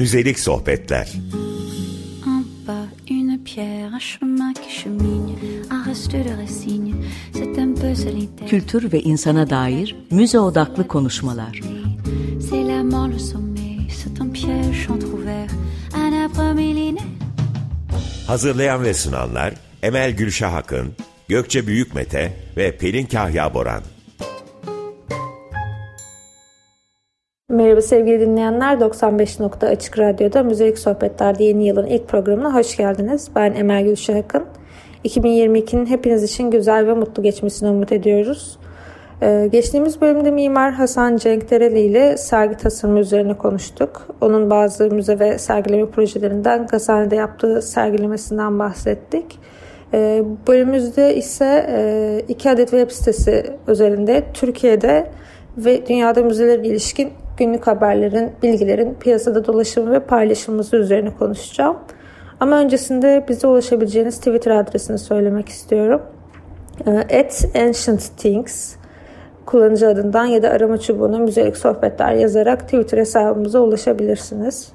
Müzelik sohbetler. Kültür ve insana dair müze odaklı konuşmalar. Hazırlayan ve sunanlar Emel Gülşah Akın, Gökçe Büyükmete ve Pelin Kahya Boran. Merhaba sevgili dinleyenler. 95 nokta Açık Radyo'da Müzelik Sohbetler'de yeni yılın ilk programına hoş geldiniz. Ben Emel Gülşah Akın. 2022'nin hepiniz için güzel ve mutlu geçmesini umut ediyoruz. Ee, geçtiğimiz bölümde Mimar Hasan Cenk Dereli ile sergi tasarımı üzerine konuştuk. Onun bazı müze ve sergileme projelerinden Gazhane'de yaptığı sergilemesinden bahsettik. Ee, bölümümüzde ise e, iki adet web sitesi üzerinde Türkiye'de ve dünyada müzelere ilişkin günlük haberlerin, bilgilerin piyasada dolaşımı ve paylaşılması üzerine konuşacağım. Ama öncesinde bize ulaşabileceğiniz Twitter adresini söylemek istiyorum. Ee, at Ancient Things kullanıcı adından ya da arama çubuğuna müzelik sohbetler yazarak Twitter hesabımıza ulaşabilirsiniz.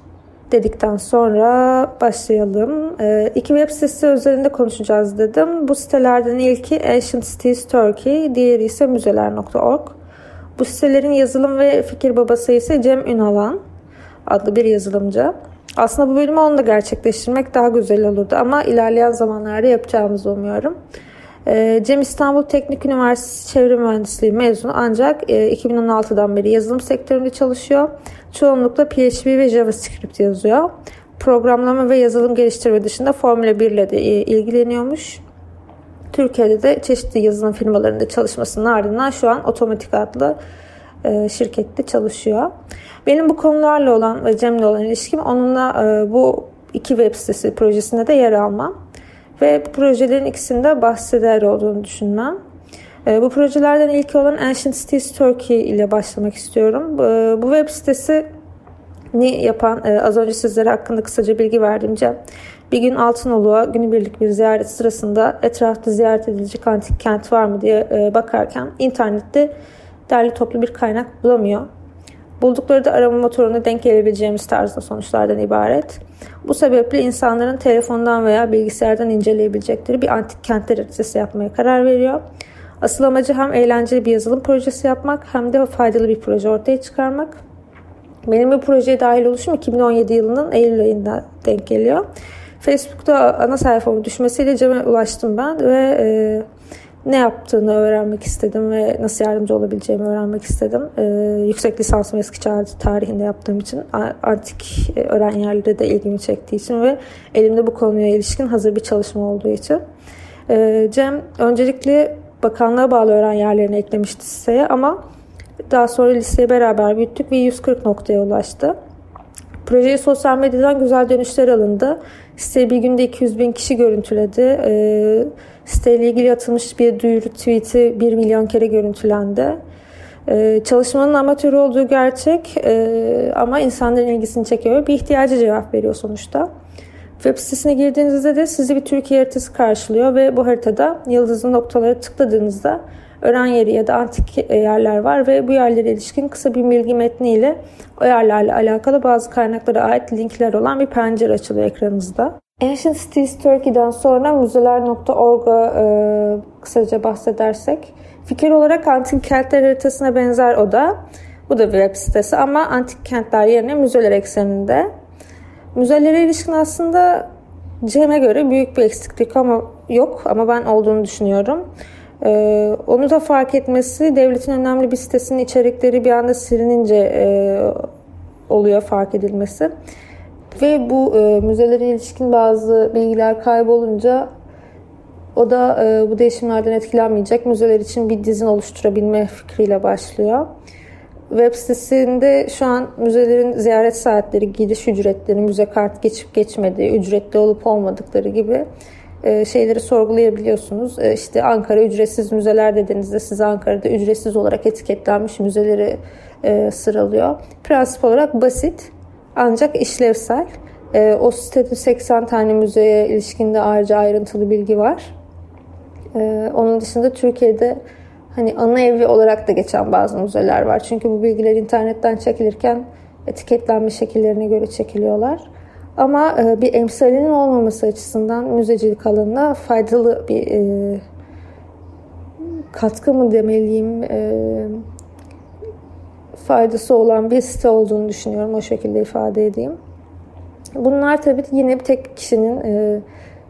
Dedikten sonra başlayalım. Ee, iki web sitesi üzerinde konuşacağız dedim. Bu sitelerden ilki Ancient Cities Turkey, diğeri ise müzeler.org. Bu sitelerin yazılım ve fikir babası ise Cem Ünalan adlı bir yazılımcı. Aslında bu bölümü onunla gerçekleştirmek daha güzel olurdu ama ilerleyen zamanlarda yapacağımızı umuyorum. Ee, Cem İstanbul Teknik Üniversitesi Çevre Mühendisliği mezunu ancak 2016'dan e, beri yazılım sektöründe çalışıyor. Çoğunlukla PHP ve JavaScript yazıyor. Programlama ve yazılım geliştirme dışında Formula 1 ile de e, ilgileniyormuş. Türkiye'de de çeşitli yazılım firmalarında çalışmasının ardından şu an Otomatik adlı e, şirkette çalışıyor. Benim bu konularla olan ve Cem'le olan ilişkim onunla bu iki web sitesi projesinde de yer almam ve bu projelerin ikisinde bahseder olduğunu düşünmem. E, bu projelerden ilki olan Ancient Cities Turkey ile başlamak istiyorum. E, bu web sitesi ni yapan e, az önce sizlere hakkında kısaca bilgi verdiğimce bir gün Altınoluk'a günübirlik bir ziyaret sırasında etrafta ziyaret edilecek antik kent var mı diye e, bakarken internette derli toplu bir kaynak bulamıyor. Buldukları da arama motoruna denk gelebileceğimiz tarzda sonuçlardan ibaret. Bu sebeple insanların telefondan veya bilgisayardan inceleyebilecekleri bir antik kentler haritası yapmaya karar veriyor. Asıl amacı hem eğlenceli bir yazılım projesi yapmak hem de faydalı bir proje ortaya çıkarmak. Benim bu projeye dahil oluşum 2017 yılının Eylül ayında denk geliyor. Facebook'ta ana sayfamın düşmesiyle Cem'e ulaştım ben ve e, ne yaptığını öğrenmek istedim ve nasıl yardımcı olabileceğimi öğrenmek istedim. Ee, yüksek lisansımı eski çağ tarihinde yaptığım için antik e, öğren yerleri de ilgimi çektiği için ve elimde bu konuya ilişkin hazır bir çalışma olduğu için. Ee, Cem öncelikle bakanlığa bağlı öğren yerlerini eklemişti siteye ama daha sonra listeyi beraber büyüttük ve 140 noktaya ulaştı. Projeye sosyal medyadan güzel dönüşler alındı. Siteyi bir günde 200 bin kişi görüntüledi. Ee, siteyle ilgili atılmış bir duyuru tweet'i 1 milyon kere görüntülendi. Ee, çalışmanın amatör olduğu gerçek ee, ama insanların ilgisini çekiyor. Bir ihtiyaca cevap veriyor sonuçta. Web sitesine girdiğinizde de sizi bir Türkiye haritası karşılıyor ve bu haritada yıldızlı noktaları tıkladığınızda öğren yeri ya da antik yerler var ve bu yerlere ilişkin kısa bir bilgi metniyle o yerlerle alakalı bazı kaynaklara ait linkler olan bir pencere açılıyor ekranınızda. Ancient Cities Turkey'den sonra müzeler.org'a e, kısaca bahsedersek fikir olarak antik kentler haritasına benzer o da. Bu da bir web sitesi ama antik kentler yerine müzeler ekseninde. Müzelere ilişkin aslında Cem'e göre büyük bir eksiklik ama yok ama ben olduğunu düşünüyorum. Ee, onu da fark etmesi devletin önemli bir sitesinin içerikleri bir anda silinince e, oluyor fark edilmesi. Ve bu e, müzelere ilişkin bazı bilgiler kaybolunca o da e, bu değişimlerden etkilenmeyecek müzeler için bir dizin oluşturabilme fikriyle başlıyor. Web sitesinde şu an müzelerin ziyaret saatleri, giriş ücretleri, müze kart geçip geçmediği, ücretli olup olmadıkları gibi şeyleri sorgulayabiliyorsunuz. E, işte Ankara ücretsiz müzeler dediğinizde size Ankara'da ücretsiz olarak etiketlenmiş müzeleri e, sıralıyor. Prensip olarak basit ancak işlevsel. O sitede 80 tane müzeye ilişkinde ayrıca ayrıntılı bilgi var. Onun dışında Türkiye'de hani ana evi olarak da geçen bazı müzeler var. Çünkü bu bilgiler internetten çekilirken etiketlenme şekillerine göre çekiliyorlar. Ama e, bir emsalinin olmaması açısından müzecilik alanına faydalı bir e, katkı mı demeliyim e, faydası olan bir site olduğunu düşünüyorum. O şekilde ifade edeyim. Bunlar tabii yine bir tek kişinin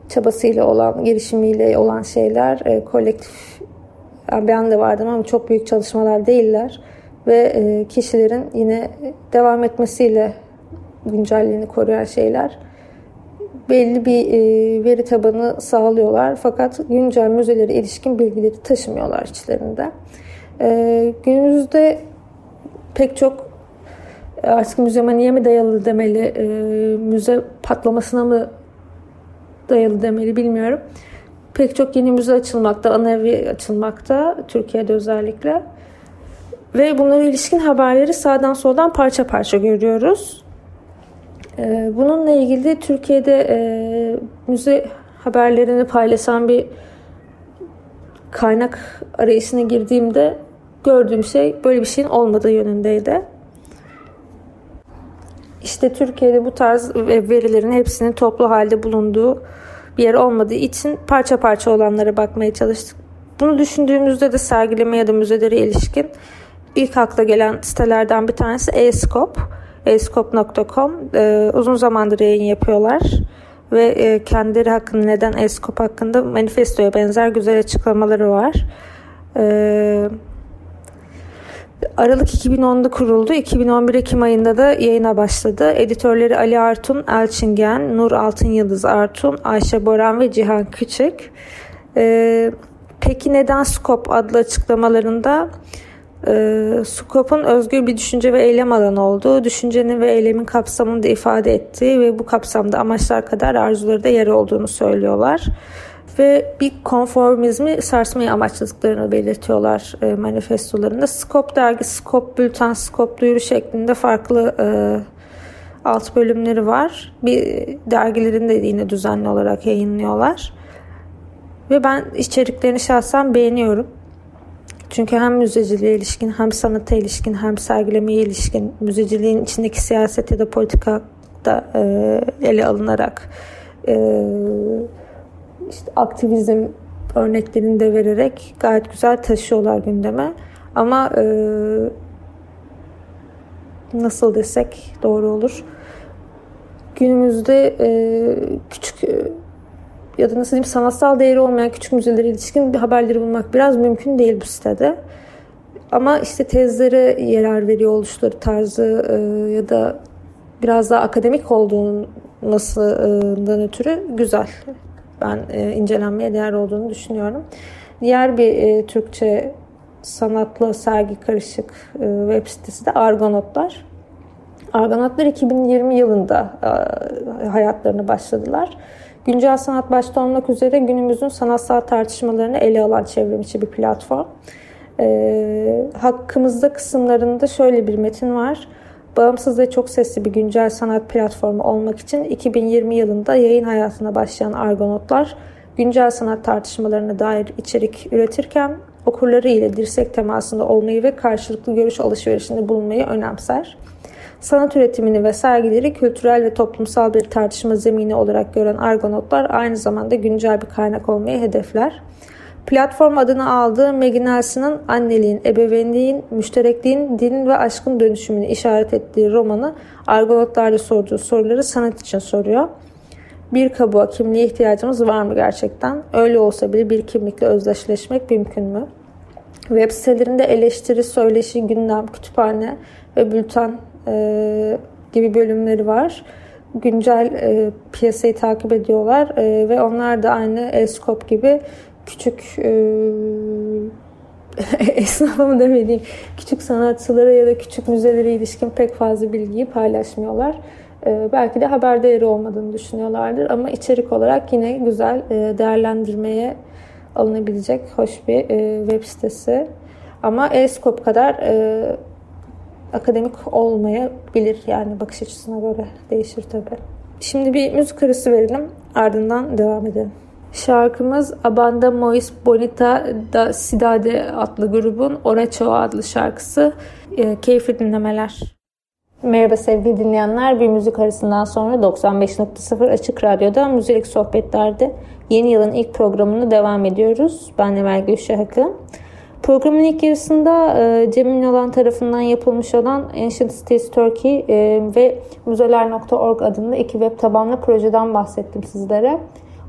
çabasıyla olan, girişimiyle olan şeyler. Kolektif, yani ben de vardım ama çok büyük çalışmalar değiller. Ve kişilerin yine devam etmesiyle güncelliğini koruyan şeyler belli bir e, veri tabanı sağlıyorlar. Fakat güncel müzelere ilişkin bilgileri taşımıyorlar içlerinde. E, günümüzde pek çok artık müzemaniye mi dayalı demeli, e, müze patlamasına mı dayalı demeli bilmiyorum. Pek çok yeni müze açılmakta, ana evi açılmakta Türkiye'de özellikle. Ve bunlara ilişkin haberleri sağdan soldan parça parça görüyoruz. Ee, bununla ilgili Türkiye'de e, müze haberlerini paylaşan bir kaynak arayışına girdiğimde gördüğüm şey böyle bir şeyin olmadığı yönündeydi. İşte Türkiye'de bu tarz verilerin hepsinin toplu halde bulunduğu bir yer olmadığı için parça parça olanlara bakmaya çalıştık. Bunu düşündüğümüzde de sergileme ya da müzelere ilişkin ilk akla gelen sitelerden bir tanesi e-scope escope.com e, uzun zamandır yayın yapıyorlar ve e, kendileri hakkında neden Escope hakkında manifestoya benzer güzel açıklamaları var. E, Aralık 2010'da kuruldu. 2011 Ekim ayında da yayına başladı. Editörleri Ali Artun, Elçingen, Nur Altın Yıldız Artun, Ayşe Boran ve Cihan Küçük. Ee, peki neden Skop adlı açıklamalarında e, Skop'un özgür bir düşünce ve eylem alanı olduğu, düşüncenin ve eylemin kapsamını da ifade ettiği ve bu kapsamda amaçlar kadar arzuları da yer olduğunu söylüyorlar. Ve bir konformizmi sarsmayı amaçladıklarını belirtiyorlar e, manifestolarında. Skop dergi, Skop bülten, Skop duyuru şeklinde farklı e, alt bölümleri var. Bir dergilerin de yine düzenli olarak yayınlıyorlar. Ve ben içeriklerini şahsen beğeniyorum. Çünkü hem müzeciliğe ilişkin hem sanata ilişkin hem sergilemeye ilişkin müzeciliğin içindeki siyaset ya da politika da e, ele alınarak e, işte aktivizm örneklerini de vererek gayet güzel taşıyorlar gündeme. Ama e, nasıl desek doğru olur. Günümüzde e, küçük ya da nasıl diyeyim sanatsal değeri olmayan küçük müzelere ilişkin bir haberleri bulmak biraz mümkün değil bu sitede. Ama işte tezlere yer veriyor oluşları tarzı e, ya da biraz daha akademik olduğundan ötürü güzel. Ben e, incelenmeye değer olduğunu düşünüyorum. Diğer bir e, Türkçe sanatlı sergi karışık e, web sitesi de Argonotlar. Argonotlar 2020 yılında e, hayatlarını başladılar. Güncel sanat başta olmak üzere günümüzün sanatsal tartışmalarını ele alan çevrimiçi bir platform. E, hakkımızda kısımlarında şöyle bir metin var. Bağımsız ve çok sesli bir güncel sanat platformu olmak için 2020 yılında yayın hayatına başlayan Argonotlar, güncel sanat tartışmalarına dair içerik üretirken okurları ile dirsek temasında olmayı ve karşılıklı görüş alışverişinde bulunmayı önemser sanat üretimini ve sergileri kültürel ve toplumsal bir tartışma zemini olarak gören Argonotlar aynı zamanda güncel bir kaynak olmayı hedefler. Platform adını aldığı Maggie Nelson'ın anneliğin, ebeveynliğin, müşterekliğin, din ve aşkın dönüşümünü işaret ettiği romanı Argonotlarla sorduğu soruları sanat için soruyor. Bir kabuğa kimliğe ihtiyacımız var mı gerçekten? Öyle olsa bile bir kimlikle özdeşleşmek mümkün mü? Web sitelerinde eleştiri, söyleşi, gündem, kütüphane ve bülten e, gibi bölümleri var. Güncel e, piyasayı takip ediyorlar e, ve onlar da aynı Escop gibi küçük e, esnafa mı demediğim küçük sanatçılara ya da küçük müzelere ilişkin pek fazla bilgiyi paylaşmıyorlar. E, belki de haber değeri olmadığını düşünüyorlardır ama içerik olarak yine güzel e, değerlendirmeye alınabilecek hoş bir e, web sitesi. Ama Escop kadar e, akademik olmayabilir yani bakış açısına göre değişir tabi. Şimdi bir müzik arası verelim ardından devam edelim. Şarkımız Abanda Mois Bonita da Cidade adlı grubun Oracho adlı şarkısı. E, keyifli dinlemeler. Merhaba sevgili dinleyenler. Bir müzik arasından sonra 95.0 Açık Radyo'da Müzik Sohbetler'de yeni yılın ilk programını devam ediyoruz. Ben Emel Gülşah Akın. Programın ilk yarısında e, Cem Ünal tarafından yapılmış olan Ancient Cities Turkey e, ve müzeler.org adında iki web tabanlı projeden bahsettim sizlere.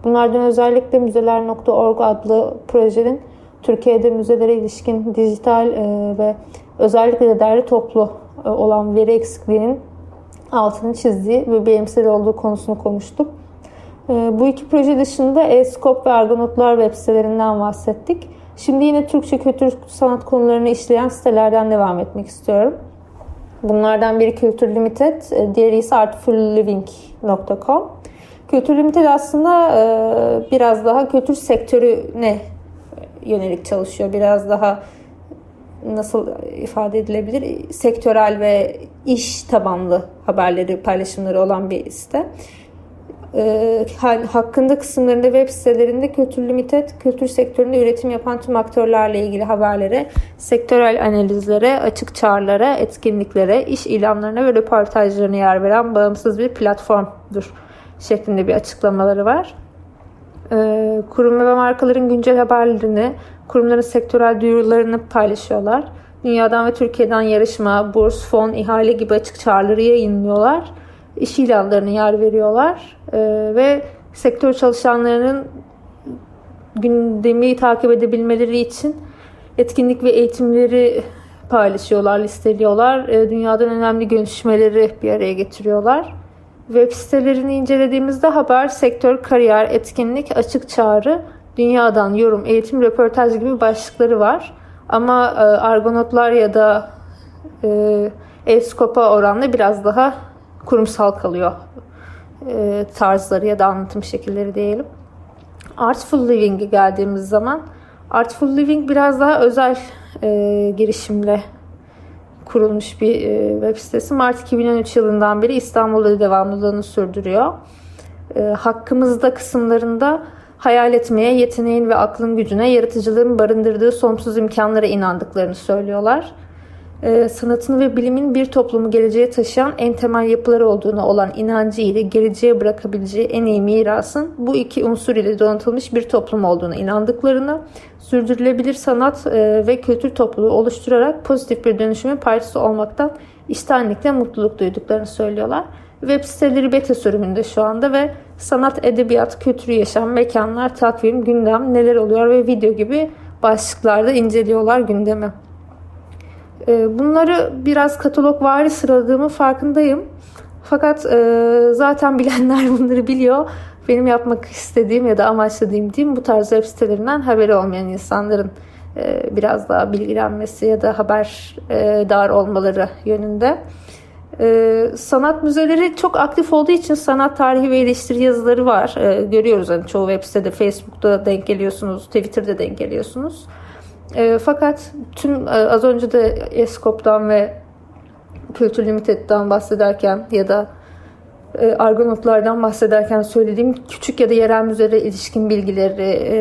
Bunlardan özellikle müzeler.org adlı projenin Türkiye'de müzelere ilişkin dijital e, ve özellikle de derli toplu e, olan veri eksikliğinin altını çizdiği ve bilimsel olduğu konusunu konuştuk. E, bu iki proje dışında e-skop ve Argonotlar web sitelerinden bahsettik. Şimdi yine Türkçe kültür sanat konularını işleyen sitelerden devam etmek istiyorum. Bunlardan biri Kültür Limited, e, diğeri ise artfulliving.com. Kültür Limited aslında biraz daha kültür sektörüne yönelik çalışıyor. Biraz daha nasıl ifade edilebilir? Sektörel ve iş tabanlı haberleri, paylaşımları olan bir site. Ee, hakkında kısımlarında web sitelerinde Kültür Limited, kültür sektöründe üretim yapan tüm aktörlerle ilgili haberlere, sektörel analizlere, açık çağrılara, etkinliklere, iş ilanlarına ve röportajlarına yer veren bağımsız bir platformdur şeklinde bir açıklamaları var. Ee, kurum ve markaların güncel haberlerini, kurumların sektörel duyurularını paylaşıyorlar. Dünyadan ve Türkiye'den yarışma, burs, fon, ihale gibi açık çağrıları yayınlıyorlar. İş ilanlarına yer veriyorlar ee, ve sektör çalışanlarının gündemi takip edebilmeleri için etkinlik ve eğitimleri paylaşıyorlar, listeliyorlar. Ee, dünyadan önemli görüşmeleri bir araya getiriyorlar. Web sitelerini incelediğimizde haber, sektör, kariyer, etkinlik, açık çağrı, dünyadan yorum, eğitim, röportaj gibi başlıkları var. Ama e, Argonotlar ya da e, Eskop'a oranla biraz daha kurumsal kalıyor e, tarzları ya da anlatım şekilleri diyelim. Artful Living'e geldiğimiz zaman Artful Living biraz daha özel e, girişimle kurulmuş bir e, web sitesi. Mart 2013 yılından beri İstanbul'da devamlılığını sürdürüyor. E, hakkımızda kısımlarında hayal etmeye, yeteneğin ve aklın gücüne, yaratıcılığın barındırdığı sonsuz imkanlara inandıklarını söylüyorlar. Ee, sanatın ve bilimin bir toplumu geleceğe taşıyan en temel yapıları olduğuna olan inancı ile geleceğe bırakabileceği en iyi mirasın bu iki unsur ile donatılmış bir toplum olduğuna inandıklarını, sürdürülebilir sanat e, ve kültür topluluğu oluşturarak pozitif bir dönüşümün parçası olmaktan iştenlikle mutluluk duyduklarını söylüyorlar. Web siteleri beta sürümünde şu anda ve sanat, edebiyat, kültürü yaşam, mekanlar, takvim, gündem, neler oluyor ve video gibi başlıklarda inceliyorlar gündemi. Ee, bunları biraz katalog vari sıraladığımı farkındayım. Fakat e, zaten bilenler bunları biliyor. Benim yapmak istediğim ya da amaçladığım diyeyim bu tarz web sitelerinden haberi olmayan insanların e, biraz daha bilgilenmesi ya da haber e, dar olmaları yönünde. Sanat müzeleri çok aktif olduğu için sanat tarihi ve eleştiri yazıları var. Görüyoruz hani çoğu web sitede, Facebook'ta denk geliyorsunuz, Twitter'da denk geliyorsunuz. Ee, fakat tüm e, az önce de Eskop'tan ve Kültür Limited'den bahsederken ya da e, Argonotlardan bahsederken söylediğim küçük ya da yerel müzelere ilişkin bilgileri, e,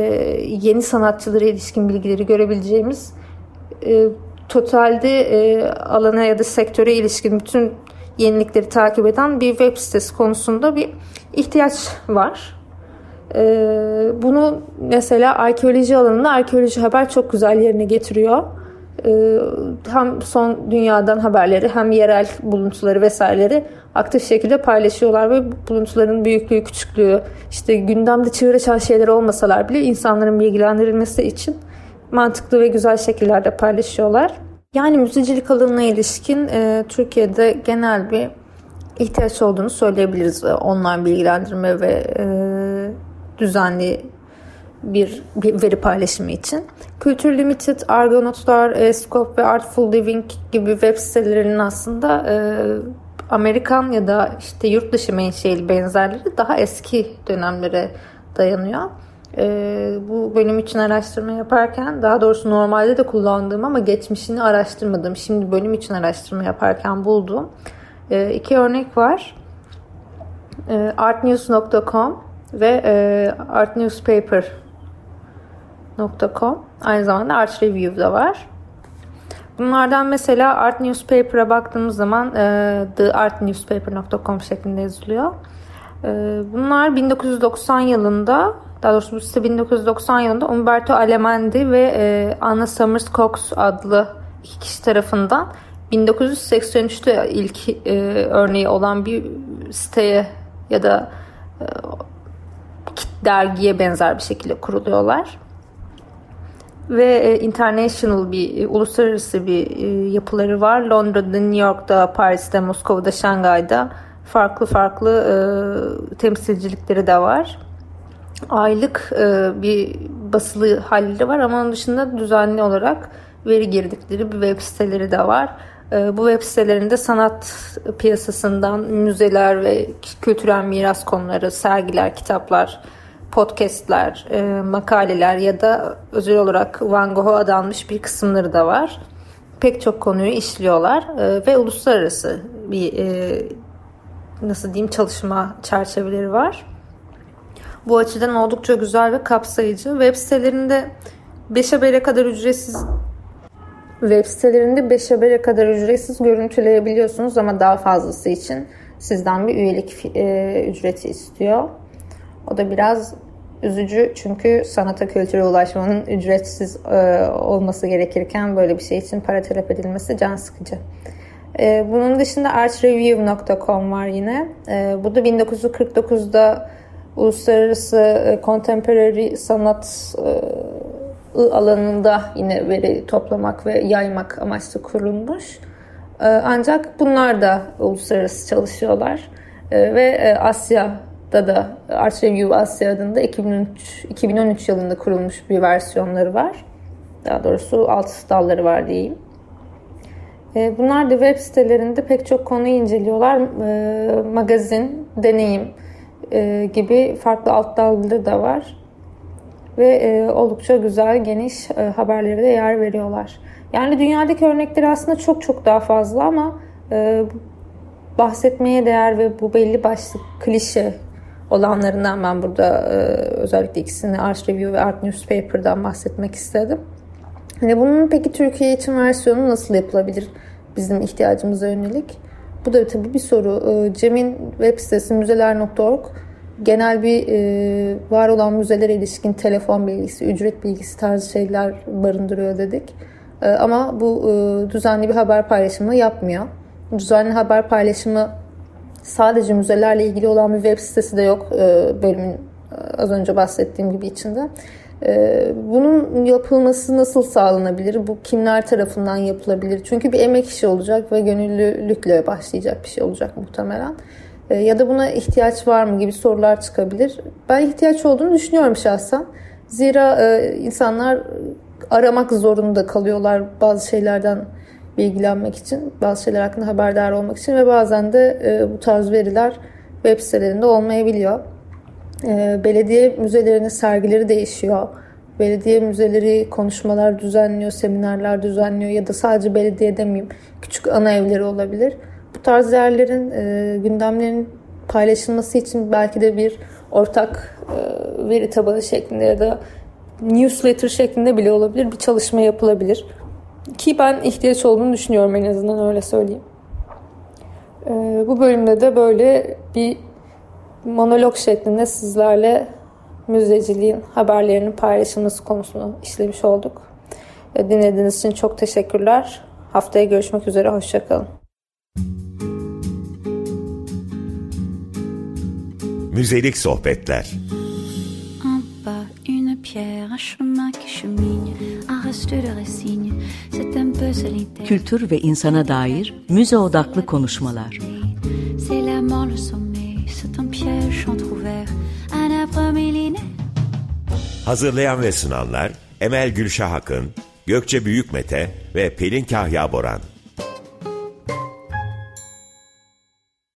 yeni sanatçılara ilişkin bilgileri görebileceğimiz e, totalde e, alana ya da sektöre ilişkin bütün yenilikleri takip eden bir web sitesi konusunda bir ihtiyaç var. E, bunu mesela arkeoloji alanında arkeoloji haber çok güzel yerine getiriyor. E, hem son dünyadan haberleri hem yerel buluntuları vesaireleri aktif şekilde paylaşıyorlar ve buluntuların büyüklüğü, küçüklüğü, işte gündemde çığır açan şeyler olmasalar bile insanların bilgilendirilmesi için mantıklı ve güzel şekillerde paylaşıyorlar. Yani müzecilik alanına ilişkin e, Türkiye'de genel bir ihtiyaç olduğunu söyleyebiliriz. E, online bilgilendirme ve e, düzenli bir, bir veri paylaşımı için. Kültür Limited, Argonotlar, Escope ve Artful Living gibi web sitelerinin aslında e, Amerikan ya da işte yurt dışı menşeli benzerleri daha eski dönemlere dayanıyor e, bu bölüm için araştırma yaparken daha doğrusu normalde de kullandığım ama geçmişini araştırmadım. Şimdi bölüm için araştırma yaparken bulduğum e, iki örnek var. E, artnews.com ve e, artnewspaper.com aynı zamanda Art Review'da var. Bunlardan mesela Art Newspaper'a baktığımız zaman e, theartnewspaper.com şeklinde yazılıyor. E, bunlar 1990 yılında daha doğrusu bu site 1990 yılında Umberto Alemanni ve e, Anna Summers Cox adlı iki kişi tarafından 1983'te ilk e, örneği olan bir siteye ya da e, dergiye benzer bir şekilde kuruluyorlar. Ve e, international bir, e, uluslararası bir e, yapıları var. Londra'da, New York'ta, Paris'te, Moskova'da, Şangay'da farklı farklı e, temsilcilikleri de var. Aylık e, bir basılı halleri var ama onun dışında düzenli olarak veri girdikleri bir web siteleri de var. E, bu web sitelerinde sanat piyasasından müzeler ve kültürel miras konuları, sergiler, kitaplar, podcastler, e, makaleler ya da özel olarak Van Gogh'a adanmış bir kısımları da var. Pek çok konuyu işliyorlar e, ve uluslararası bir e, nasıl diyeyim çalışma çerçeveleri var. Bu açıdan oldukça güzel ve kapsayıcı. Web sitelerinde 5 habere kadar ücretsiz web sitelerinde 5 habere kadar ücretsiz görüntüleyebiliyorsunuz ama daha fazlası için sizden bir üyelik e, ücreti istiyor. O da biraz üzücü çünkü sanata kültüre ulaşmanın ücretsiz e, olması gerekirken böyle bir şey için para talep edilmesi can sıkıcı. E, bunun dışında artreview.com var yine. E, bu da 1949'da uluslararası e, contemporary sanat e, alanında yine veri toplamak ve yaymak amaçlı kurulmuş. E, ancak bunlar da uluslararası çalışıyorlar. E, ve e, Asya da da Art Review Asya adında 2013, 2013 yılında kurulmuş bir versiyonları var. Daha doğrusu alt dalları var diyeyim. E, bunlar da web sitelerinde pek çok konuyu inceliyorlar. E, magazin, deneyim e, gibi farklı alt dalları da var. Ve oldukça güzel, geniş haberlere de yer veriyorlar. Yani dünyadaki örnekleri aslında çok çok daha fazla ama bahsetmeye değer ve bu belli başlı klişe olanlarından ben burada e, özellikle ikisini Art Review ve Art Newspaper'dan bahsetmek istedim. Hani bunun peki Türkiye için versiyonu nasıl yapılabilir bizim ihtiyacımıza yönelik? Bu da tabii bir soru. E, Cem'in web sitesi müzeler.org genel bir e, var olan müzelere ilişkin telefon bilgisi, ücret bilgisi tarzı şeyler barındırıyor dedik. Ama bu düzenli bir haber paylaşımı yapmıyor. Düzenli haber paylaşımı sadece müzelerle ilgili olan bir web sitesi de yok e, bölümün e, az önce bahsettiğim gibi içinde. E, bunun yapılması nasıl sağlanabilir? Bu kimler tarafından yapılabilir? Çünkü bir emek işi olacak ve gönüllülükle başlayacak bir şey olacak muhtemelen. Ya da buna ihtiyaç var mı gibi sorular çıkabilir. Ben ihtiyaç olduğunu düşünüyorum şahsen. Zira insanlar aramak zorunda kalıyorlar bazı şeylerden bilgilenmek için, bazı şeyler hakkında haberdar olmak için ve bazen de e, bu tarz veriler web sitelerinde olmayabiliyor. E, belediye müzelerinin sergileri değişiyor. Belediye müzeleri konuşmalar düzenliyor, seminerler düzenliyor ya da sadece belediye demeyeyim, küçük ana evleri olabilir. Bu tarz yerlerin e, gündemlerin paylaşılması için belki de bir ortak e, veri tabanı şeklinde ya da newsletter şeklinde bile olabilir bir çalışma yapılabilir. Ki ben ihtiyaç olduğunu düşünüyorum en azından öyle söyleyeyim. Ee, bu bölümde de böyle bir monolog şeklinde sizlerle müzeciliğin haberlerinin paylaşılması konusunu işlemiş olduk. Ee, dinlediğiniz için çok teşekkürler. Haftaya görüşmek üzere, hoşçakalın. Müzelik sohbetler un chemin qui chemine, un reste de résigne, c'est un peu solitaire. Kültür ve insana dair müze odaklı konuşmalar. C'est la mort, le sommet, c'est un piège entrouvert, un arbre millénaire. Hazırlayan ve sunanlar Emel Gülşah Akın, Gökçe Büyükmete ve Pelin Kahya Boran.